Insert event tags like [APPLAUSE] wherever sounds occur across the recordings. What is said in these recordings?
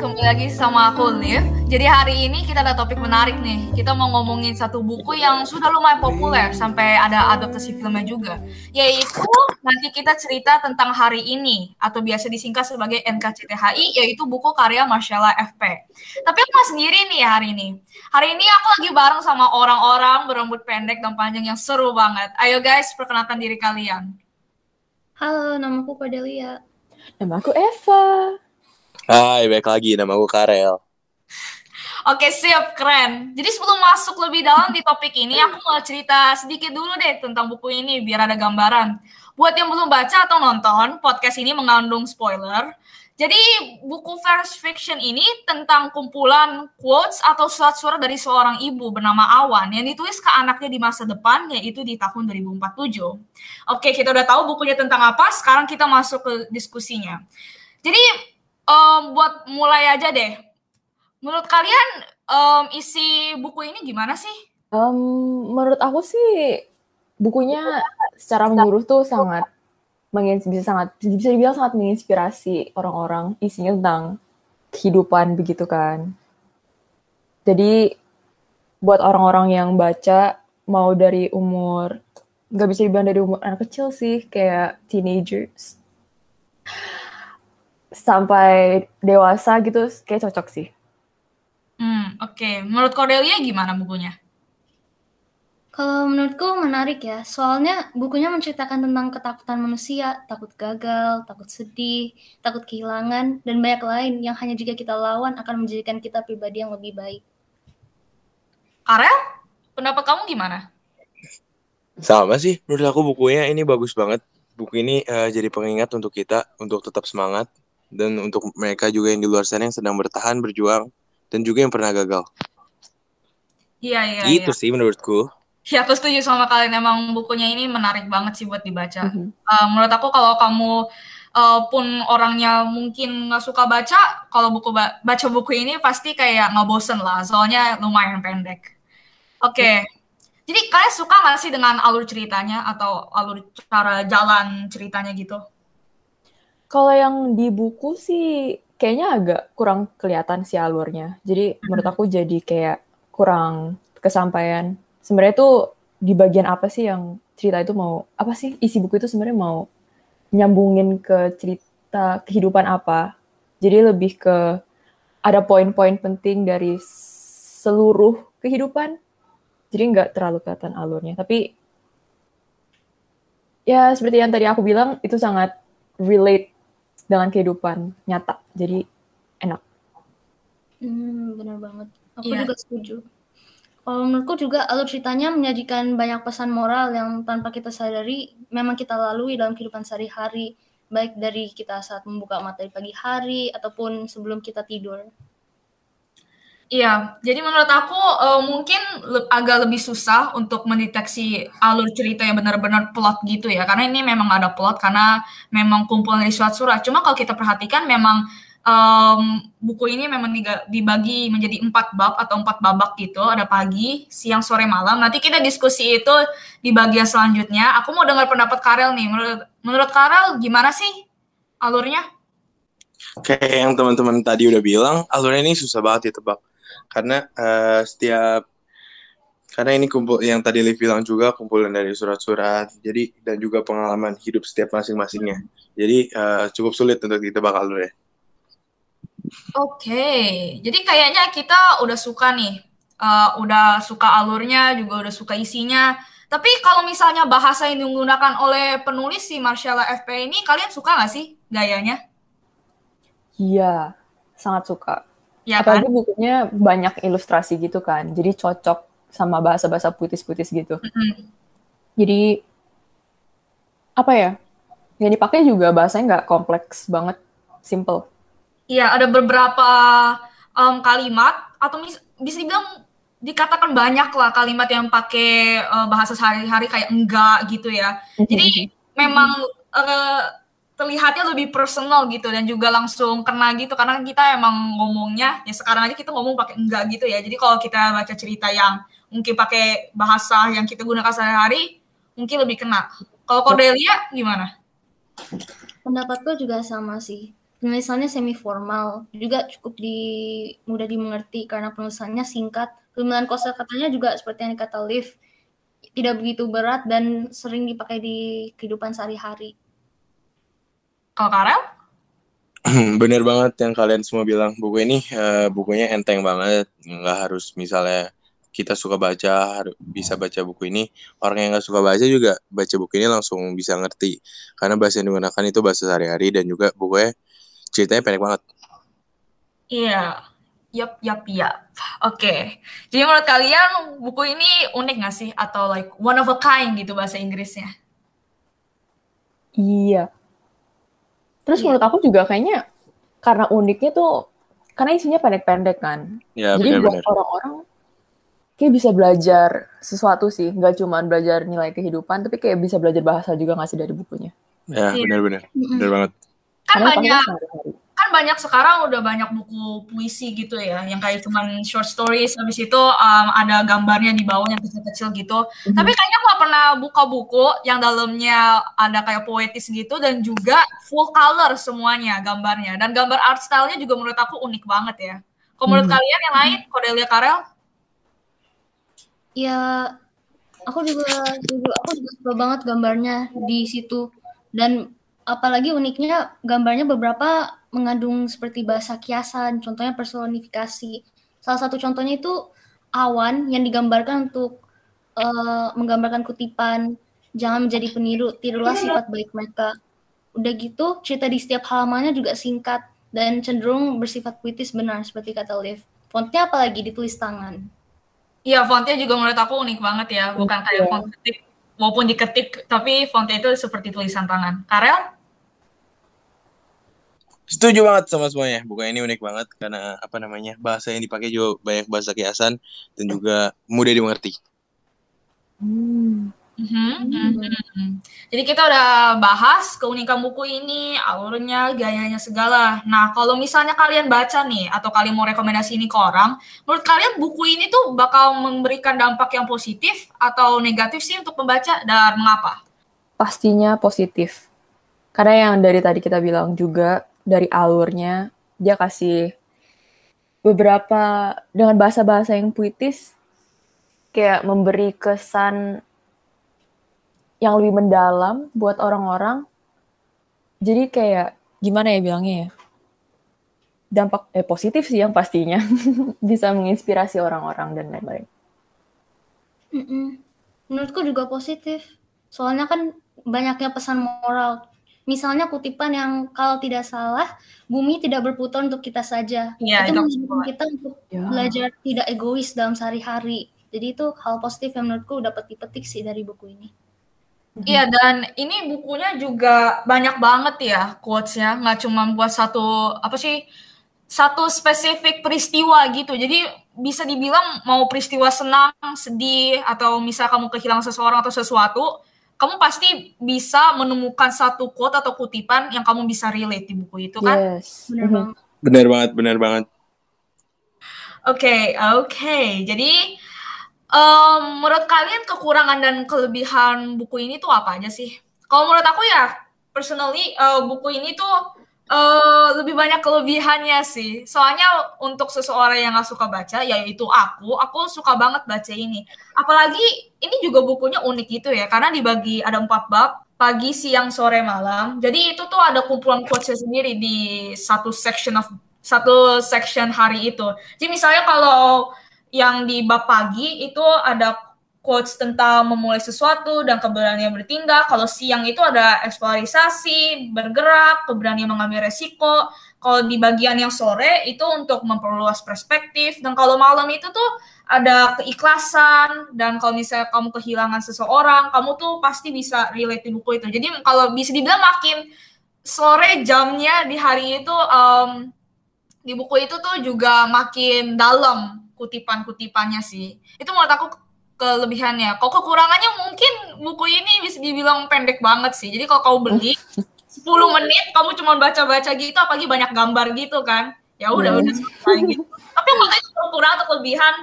kembali lagi sama aku Liv. Jadi hari ini kita ada topik menarik nih. Kita mau ngomongin satu buku yang sudah lumayan populer sampai ada adaptasi filmnya juga. Yaitu nanti kita cerita tentang hari ini atau biasa disingkat sebagai NKCTHI yaitu buku karya Marcella FP. Tapi aku sendiri nih hari ini. Hari ini aku lagi bareng sama orang-orang berambut pendek dan panjang yang seru banget. Ayo guys, perkenalkan diri kalian. Halo, namaku Cordelia. Nama aku Eva. Hai, baik lagi. Nama aku Karel. Oke, siap, keren. Jadi sebelum masuk lebih dalam di topik ini, aku mau cerita sedikit dulu deh tentang buku ini, biar ada gambaran. Buat yang belum baca atau nonton, podcast ini mengandung spoiler. Jadi buku First Fiction ini tentang kumpulan quotes atau surat-surat dari seorang ibu bernama Awan yang ditulis ke anaknya di masa depan yaitu di tahun 2047. Oke, kita udah tahu bukunya tentang apa, sekarang kita masuk ke diskusinya. Jadi um, buat mulai aja deh, menurut kalian um, isi buku ini gimana sih? Um, menurut aku sih bukunya secara menyeluruh tuh sangat bisa sangat bisa dibilang sangat menginspirasi orang-orang isinya tentang kehidupan begitu kan. Jadi buat orang-orang yang baca mau dari umur nggak bisa dibilang dari umur anak kecil sih kayak teenagers sampai dewasa gitu kayak cocok sih. Hmm oke okay. menurut Cordelia gimana bukunya? Kalau menurutku menarik ya, soalnya bukunya menceritakan tentang ketakutan manusia, takut gagal, takut sedih, takut kehilangan, dan banyak lain yang hanya jika kita lawan akan menjadikan kita pribadi yang lebih baik. Karel, pendapat kamu gimana? Sama sih, menurut aku bukunya ini bagus banget. Buku ini uh, jadi pengingat untuk kita, untuk tetap semangat, dan untuk mereka juga yang di luar sana yang sedang bertahan, berjuang, dan juga yang pernah gagal. Iya, iya, Itu iya. sih menurutku. Ya, aku setuju sama kalian. Emang bukunya ini menarik banget sih buat dibaca. Mm -hmm. uh, menurut aku kalau kamu uh, pun orangnya mungkin nggak suka baca, kalau buku ba baca buku ini pasti kayak nggak bosen lah. Soalnya lumayan pendek. Oke. Okay. Mm. Jadi kalian suka nggak sih dengan alur ceritanya atau alur cara jalan ceritanya gitu? Kalau yang di buku sih kayaknya agak kurang kelihatan sih alurnya. Jadi mm -hmm. menurut aku jadi kayak kurang kesampaian sebenarnya tuh di bagian apa sih yang cerita itu mau apa sih isi buku itu sebenarnya mau nyambungin ke cerita kehidupan apa jadi lebih ke ada poin-poin penting dari seluruh kehidupan jadi nggak terlalu kelihatan alurnya tapi ya seperti yang tadi aku bilang itu sangat relate dengan kehidupan nyata. Jadi enak. Hmm, benar banget. Aku yeah. juga setuju. Kalau menurutku juga alur ceritanya menyajikan banyak pesan moral yang tanpa kita sadari memang kita lalui dalam kehidupan sehari-hari, baik dari kita saat membuka mata di pagi hari ataupun sebelum kita tidur. Iya, jadi menurut aku uh, mungkin le agak lebih susah untuk mendeteksi alur cerita yang benar-benar plot gitu ya, karena ini memang ada plot karena memang kumpulan dari surat-surat. Cuma kalau kita perhatikan memang um, buku ini memang dibagi menjadi empat bab atau empat babak gitu. Ada pagi, siang, sore, malam. Nanti kita diskusi itu di bagian selanjutnya. Aku mau dengar pendapat Karel nih. Menurut, menurut Karel gimana sih alurnya? Kayak yang teman-teman tadi udah bilang, alurnya ini susah banget ditebak. Karena uh, setiap karena ini kumpul yang tadi Liv bilang juga kumpulan dari surat-surat jadi dan juga pengalaman hidup setiap masing-masingnya jadi uh, cukup sulit untuk ditebak alurnya Oke, jadi kayaknya kita udah suka nih, uh, udah suka alurnya, juga udah suka isinya. Tapi kalau misalnya bahasa yang digunakan oleh penulis si Marcella FP ini, kalian suka nggak sih gayanya? Iya, sangat suka. Ya, Apalagi kan? bukunya banyak ilustrasi gitu kan, jadi cocok sama bahasa-bahasa puitis-puitis gitu. Mm -hmm. Jadi apa ya? Yang dipakai juga bahasanya nggak kompleks banget, simple. Iya, ada beberapa um, kalimat atau mis bisa dibilang dikatakan banyak lah kalimat yang pakai uh, bahasa sehari-hari kayak enggak gitu ya. Jadi memang uh, terlihatnya lebih personal gitu dan juga langsung kena gitu karena kita emang ngomongnya ya sekarang aja kita ngomong pakai enggak gitu ya. Jadi kalau kita baca cerita yang mungkin pakai bahasa yang kita gunakan sehari-hari mungkin lebih kena. Kalau Cordelia gimana? Pendapatku juga sama sih Penulisannya semi formal, juga cukup di mudah dimengerti karena penulisannya singkat. Pemilihan kosakatanya juga seperti yang dikata Liv, tidak begitu berat dan sering dipakai di kehidupan sehari-hari. Kalau Karel? [CLEARS THROAT] Bener banget yang kalian semua bilang. Buku ini uh, bukunya enteng banget, nggak harus misalnya kita suka baca bisa baca buku ini orang yang nggak suka baca juga baca buku ini langsung bisa ngerti karena bahasa yang digunakan itu bahasa sehari-hari dan juga bukunya ceritanya pendek banget. Iya, yap, yap, yap. Oke, okay. jadi menurut kalian buku ini unik nggak sih atau like one of a kind gitu bahasa Inggrisnya? Iya. Terus iya. menurut aku juga kayaknya karena uniknya tuh karena isinya pendek-pendek kan. Ya, jadi buat orang-orang kayak bisa belajar sesuatu sih, nggak cuma belajar nilai kehidupan, tapi kayak bisa belajar bahasa juga nggak sih dari bukunya. Ya, iya. benar-benar, benar banget kan banyak kan banyak sekarang udah banyak buku puisi gitu ya yang kayak cuman short stories habis itu um, ada gambarnya di bawah yang kecil-kecil gitu. Mm-hmm. tapi kayaknya aku gak pernah buka buku yang dalamnya ada kayak poetis gitu dan juga full color semuanya gambarnya. Dan gambar art stylenya juga menurut aku unik banget ya. Kalau menurut mm-hmm. kalian yang lain Cordelia Karel? Ya aku juga aku juga suka banget gambarnya di situ. Dan apalagi uniknya gambarnya beberapa mengandung seperti bahasa kiasan, contohnya personifikasi. Salah satu contohnya itu awan yang digambarkan untuk uh, menggambarkan kutipan jangan menjadi peniru, tirulah sifat baik mereka. Udah gitu, cerita di setiap halamannya juga singkat dan cenderung bersifat puitis benar seperti kata Liv. Fontnya apalagi ditulis tangan. Iya, fontnya juga menurut aku unik banget ya, bukan kayak yeah. font ketik maupun diketik, tapi fontnya itu seperti tulisan tangan. Karel? Setuju banget sama semuanya. Buku ini unik banget karena apa namanya bahasa yang dipakai juga banyak bahasa kiasan dan juga mudah dimengerti. Hmm. Mm-hmm. Mm-hmm. Jadi kita udah bahas keunikan buku ini, alurnya, gayanya segala. Nah, kalau misalnya kalian baca nih atau kalian mau rekomendasi ini ke orang, menurut kalian buku ini tuh bakal memberikan dampak yang positif atau negatif sih untuk pembaca dan mengapa? Pastinya positif. Karena yang dari tadi kita bilang juga dari alurnya dia kasih beberapa dengan bahasa-bahasa yang puitis kayak memberi kesan yang lebih mendalam buat orang-orang. Jadi kayak gimana ya bilangnya ya? Dampak eh positif sih yang pastinya [LAUGHS] bisa menginspirasi orang-orang dan lain-lain. Menurutku juga positif. Soalnya kan banyaknya pesan moral misalnya kutipan yang kalau tidak salah bumi tidak berputar untuk kita saja. Ya, itu mengajarkan kita untuk ya. belajar tidak egois dalam sehari-hari. Jadi itu hal positif yang menurutku dapat dipetik sih dari buku ini. Iya dan ini bukunya juga banyak banget ya quotesnya nggak cuma buat satu apa sih satu spesifik peristiwa gitu. Jadi bisa dibilang mau peristiwa senang sedih atau misal kamu kehilangan seseorang atau sesuatu kamu pasti bisa menemukan satu quote atau kutipan yang kamu bisa relate di buku itu kan? Yes. Benar banget. Benar banget, benar banget. Oke, okay, oke. Okay. Jadi um, menurut kalian kekurangan dan kelebihan buku ini tuh apa aja sih? Kalau menurut aku ya, personally uh, buku ini tuh Uh, lebih banyak kelebihannya sih. Soalnya untuk seseorang yang gak suka baca, yaitu aku, aku suka banget baca ini. Apalagi ini juga bukunya unik gitu ya, karena dibagi ada empat bab, pagi, siang, sore, malam. Jadi itu tuh ada kumpulan quotes sendiri di satu section of satu section hari itu. Jadi misalnya kalau yang di bab pagi itu ada quotes tentang memulai sesuatu dan keberanian bertindak. Kalau siang itu ada eksplorisasi, bergerak, keberanian mengambil resiko. Kalau di bagian yang sore itu untuk memperluas perspektif. Dan kalau malam itu tuh ada keikhlasan. Dan kalau misalnya kamu kehilangan seseorang, kamu tuh pasti bisa relate di buku itu. Jadi kalau bisa dibilang makin sore jamnya di hari itu, um, di buku itu tuh juga makin dalam kutipan-kutipannya sih. Itu menurut aku kelebihannya. Kalau kekurangannya mungkin buku ini bisa dibilang pendek banget sih. Jadi kalau kamu beli [LAUGHS] 10 menit kamu cuma baca-baca gitu apalagi banyak gambar gitu kan. Ya udah hmm. udah selesai gitu. Tapi makanya kekurangan atau kelebihan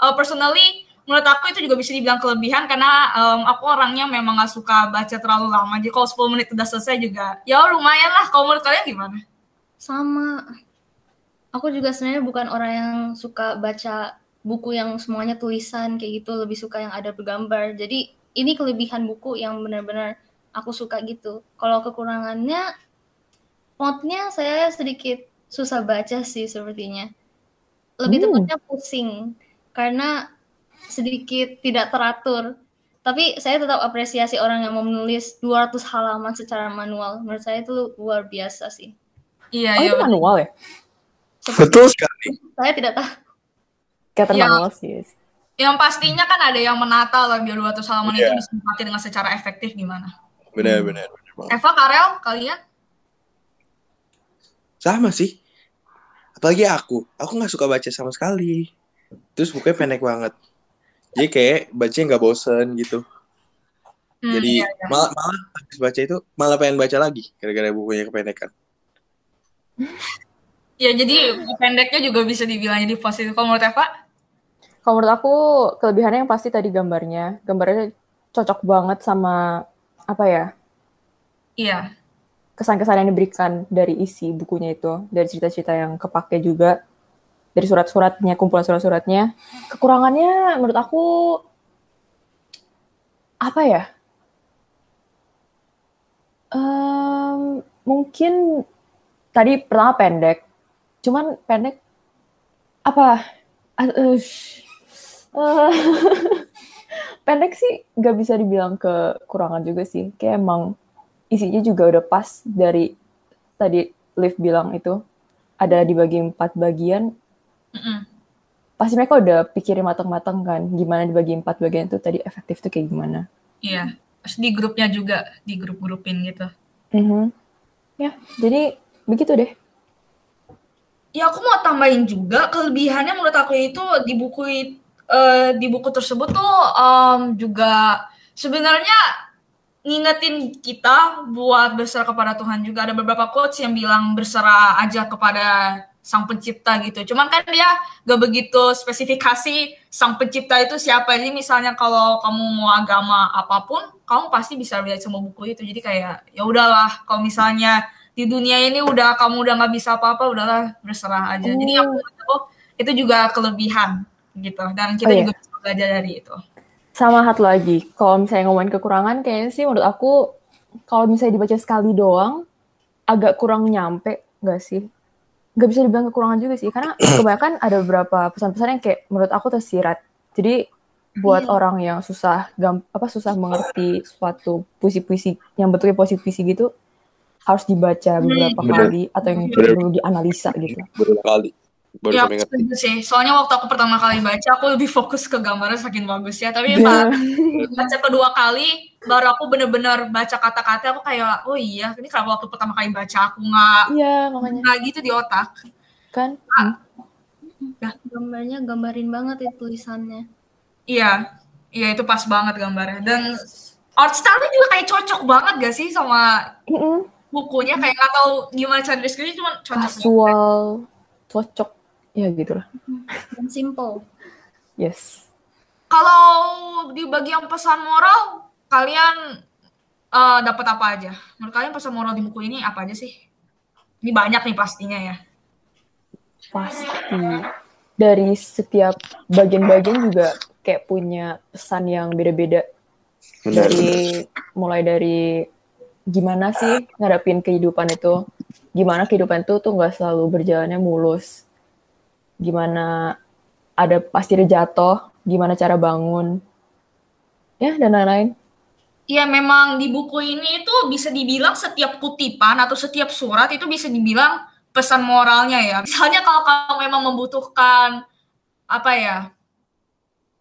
uh, personally menurut aku itu juga bisa dibilang kelebihan karena um, aku orangnya memang gak suka baca terlalu lama. Jadi kalau 10 menit udah selesai juga ya lumayan lah. Kalau menurut kalian gimana? Sama. Aku juga sebenarnya bukan orang yang suka baca buku yang semuanya tulisan kayak gitu, lebih suka yang ada bergambar. Jadi ini kelebihan buku yang benar-benar aku suka gitu. Kalau kekurangannya, fontnya saya sedikit susah baca sih sepertinya. Lebih Hmm. tepatnya pusing karena sedikit tidak teratur. Tapi saya tetap apresiasi orang yang mau menulis 200 halaman secara manual. Menurut saya itu luar biasa sih. Iya, Oh iya. itu manual ya? Betul sekali. Saya tidak tahu. Kelihatan Iya. sih. Yang pastinya kan ada yang menata lah biar 200 halaman itu Iya. bisa dipakai dengan secara efektif gimana. Benar, benar, benar banget. Eva, Karel, kalian? Sama sih. Apalagi aku. Aku nggak suka baca sama sekali. Terus bukunya pendek banget. Jadi kayak bacanya nggak bosen gitu. Hmm, Jadi iya, iya. malah malah habis baca itu malah pengen baca lagi gara-gara bukunya kependekan. [LAUGHS] Ya, jadi pendeknya juga bisa dibilang jadi positif. Kalau menurut Eva? Kalau menurut aku kelebihannya yang pasti tadi gambarnya. Gambarnya cocok banget sama apa ya Iya. kesan-kesan yang diberikan dari isi bukunya itu, dari cerita-cerita yang kepake juga, dari surat-suratnya, kumpulan surat-suratnya. Kekurangannya menurut aku apa ya? Em, mungkin tadi pertama pendek, cuman pendek apa? Eh, eh, [LAUGHS] pendek sih nggak bisa dibilang kekurangan juga sih. Kayak emang isinya juga udah pas dari tadi Liv bilang itu ada dibagi empat bagian. Mm-mm. Pasti mereka udah pikirin matang-matang kan gimana dibagi empat bagian itu tadi efektif tuh kayak gimana. Iya. Terus di grupnya juga, di grup-grupin gitu. Mhm. Ya, jadi begitu deh. Ya aku mau tambahin juga kelebihannya menurut aku itu di buku eh, di buku tersebut tuh em, juga sebenarnya ngingetin kita buat berserah kepada Tuhan juga ada beberapa quotes yang bilang berserah aja kepada Sang Pencipta gitu. Cuman kan dia gak begitu spesifikasi Sang Pencipta itu siapa. Jadi misalnya kalau kamu mau agama apa pun, kamu pasti bisa lihat semua buku itu. Jadi kayak ya udahlah kalau misalnya di dunia ini udah kamu udah nggak bisa apa-apa udahlah berserah aja jadi Oh. aku itu itu juga kelebihan gitu dan kita Oh, iya. juga bisa belajar dari itu Sama satu lagi, kalau misalnya ngomongin kekurangan, kayaknya sih menurut aku kalau misalnya dibaca sekali doang, agak kurang nyampe, nggak sih? Nggak bisa dibilang kekurangan juga sih, karena [CLEARS THROAT] kebanyakan ada beberapa pesan-pesan yang kayak menurut aku tersirat. Jadi buat Iya. orang yang susah gam, apa susah mengerti suatu puisi-puisi yang bentuknya puisi-puisi gitu, harus dibaca beberapa Bener. kali atau yang Bener. perlu dianalisa gitu. Baru kali. Baru ya aku setuju sih soalnya waktu aku pertama kali baca aku lebih fokus ke gambarnya saking bagus ya tapi pas baca kedua kali baru aku bener-bener baca kata-kata aku kayak oh iya ini kenapa waktu pertama kali baca aku nggak Iya, makanya nggak gitu di otak kan. Hmm. Gambarnya gambarin banget ya tulisannya. iya iya itu pas banget gambarnya dan art style-nya juga kayak cocok banget gak sih sama Mm-mm. Bukunya kayak nggak tahu gimana cara deskripsi cuma cocok Kasual, cocok, ya gitulah. Dan simple. Yes. Kalau di bagian pesan moral, kalian eh, dapat apa aja? Menurut kalian pesan moral di buku ini apa aja sih? Ini banyak nih pastinya ya. Pasti. Dari setiap bagian-bagian juga kayak punya pesan yang beda-beda. Dari mulai dari gimana sih ngadapin kehidupan itu, gimana kehidupan itu tuh nggak selalu berjalannya mulus, gimana ada pasti ada jatuh, gimana cara bangun, ya dan lain-lain. Iya memang di buku ini itu bisa dibilang setiap kutipan atau setiap surat itu bisa dibilang pesan moralnya ya. Misalnya kalau kamu memang membutuhkan apa ya?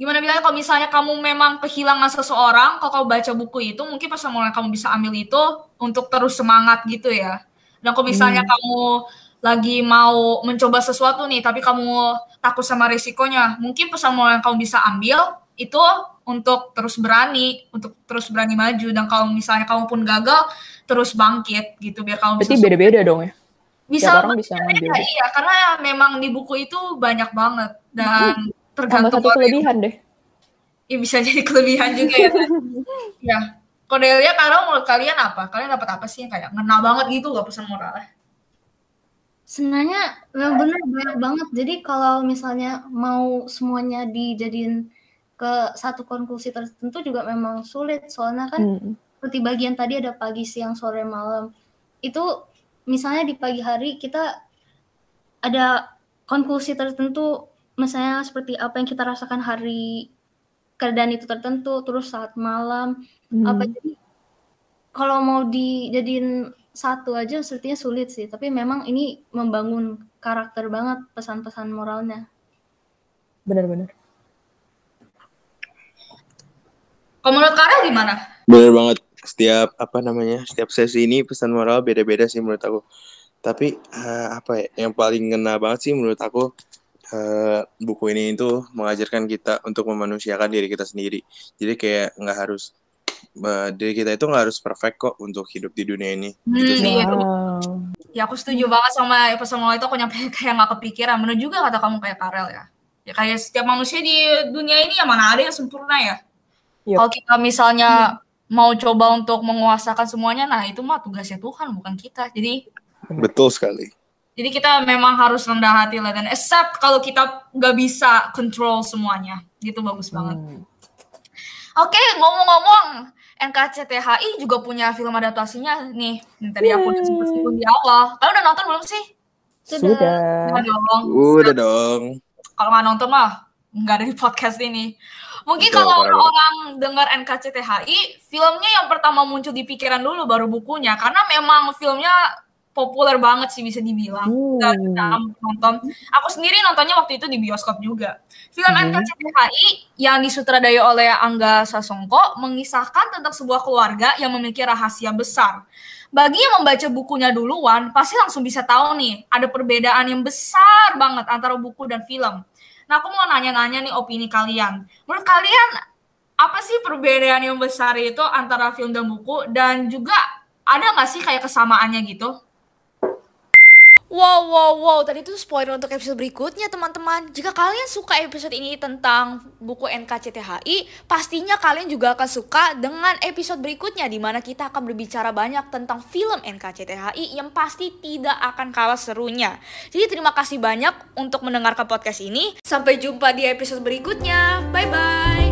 Gimana bilangnya kalau misalnya kamu memang kehilangan seseorang, kalau kamu baca buku itu mungkin moral yang kamu bisa ambil itu untuk terus semangat gitu ya. Dan kalau misalnya Hmm. kamu lagi mau mencoba sesuatu nih, tapi kamu takut sama risikonya, mungkin pesan moral yang kamu bisa ambil itu untuk terus berani, untuk terus berani maju. Dan kalau misalnya kamu pun gagal, terus bangkit gitu, biar kamu Berarti bisa beda-beda dong ya. bisa Tiap orang bisa ngambil. iya karena memang di buku itu banyak banget dan Tambah tergantung satu kelebihan deh. ya bisa jadi kelebihan juga ya ya Cordelia kalau menurut kalian apa kalian dapat apa sih yang kayak ngena banget gitu loh pesan moralnya Sebenarnya benar banyak banget. Jadi kalau misalnya mau semuanya dijadiin ke satu konklusi tertentu juga memang sulit. Soalnya kan hmm. seperti bagian tadi ada pagi, siang, sore, malam. Itu misalnya di pagi hari kita ada konklusi tertentu misalnya seperti apa yang kita rasakan hari keadaan itu tertentu terus saat malam hmm. apa jadi kalau mau dijadiin satu aja sepertinya sulit sih tapi memang ini membangun karakter banget pesan-pesan moralnya. Benar-benar kalau menurut Karel gimana? Benar banget. Setiap apa namanya setiap sesi ini pesan moral beda-beda sih menurut aku. Tapi uh, apa ya yang paling ngena banget sih menurut aku uh, buku ini itu mengajarkan kita untuk memanusiakan diri kita sendiri jadi kayak nggak harus uh, diri kita itu nggak harus perfect kok untuk hidup di dunia ini. Hmm, gitu iya. Ya aku setuju banget sama pesan mulai itu aku nyampe [LAUGHS] kayak nggak kepikiran. Bener juga kata kamu kayak Karel ya. Ya kayak setiap manusia di dunia ini ya mana ada yang sempurna ya. Yep. Kalau kita misalnya hmm. mau coba untuk menguasakan semuanya, nah itu mah tugasnya Tuhan bukan kita. Jadi betul sekali. Jadi kita memang harus rendah hati lah dan accept kalau kita nggak bisa control semuanya. Gitu bagus banget. Hmm. Oke, ngomong-ngomong, NKCTHI juga punya film adaptasinya nih. Yang tadi aku udah sebut di awal. Kalian udah nonton belum sih? Sudah. Sudah dong. Udah dong. Kalau nggak nonton mah nggak ada di podcast ini. Mungkin Betul, kalau orang-orang dengar NKCTHI, filmnya yang pertama muncul di pikiran dulu baru bukunya. Karena memang filmnya populer banget sih bisa dibilang. Hmm. nonton. Aku sendiri nontonnya waktu itu di bioskop juga. Film hmm. NKCTHI yang disutradai oleh Angga Sasongko mengisahkan tentang sebuah keluarga yang memiliki rahasia besar. Bagi yang membaca bukunya duluan, pasti langsung bisa tahu nih, ada perbedaan yang besar banget antara buku dan film. Nah, aku mau nanya-nanya nih opini kalian. Menurut kalian, apa sih perbedaan yang besar itu antara film dan buku? Dan juga ada nggak sih kayak kesamaannya gitu? Wow, wow, wow. Tadi itu spoiler untuk episode berikutnya, teman-teman. Jika kalian suka episode ini tentang buku NKCTHI, pastinya kalian juga akan suka dengan episode berikutnya, di mana kita akan berbicara banyak tentang film NKCTHI yang pasti tidak akan kalah serunya. Jadi terima kasih banyak untuk mendengarkan podcast ini. Sampai jumpa di episode berikutnya. Bye-bye.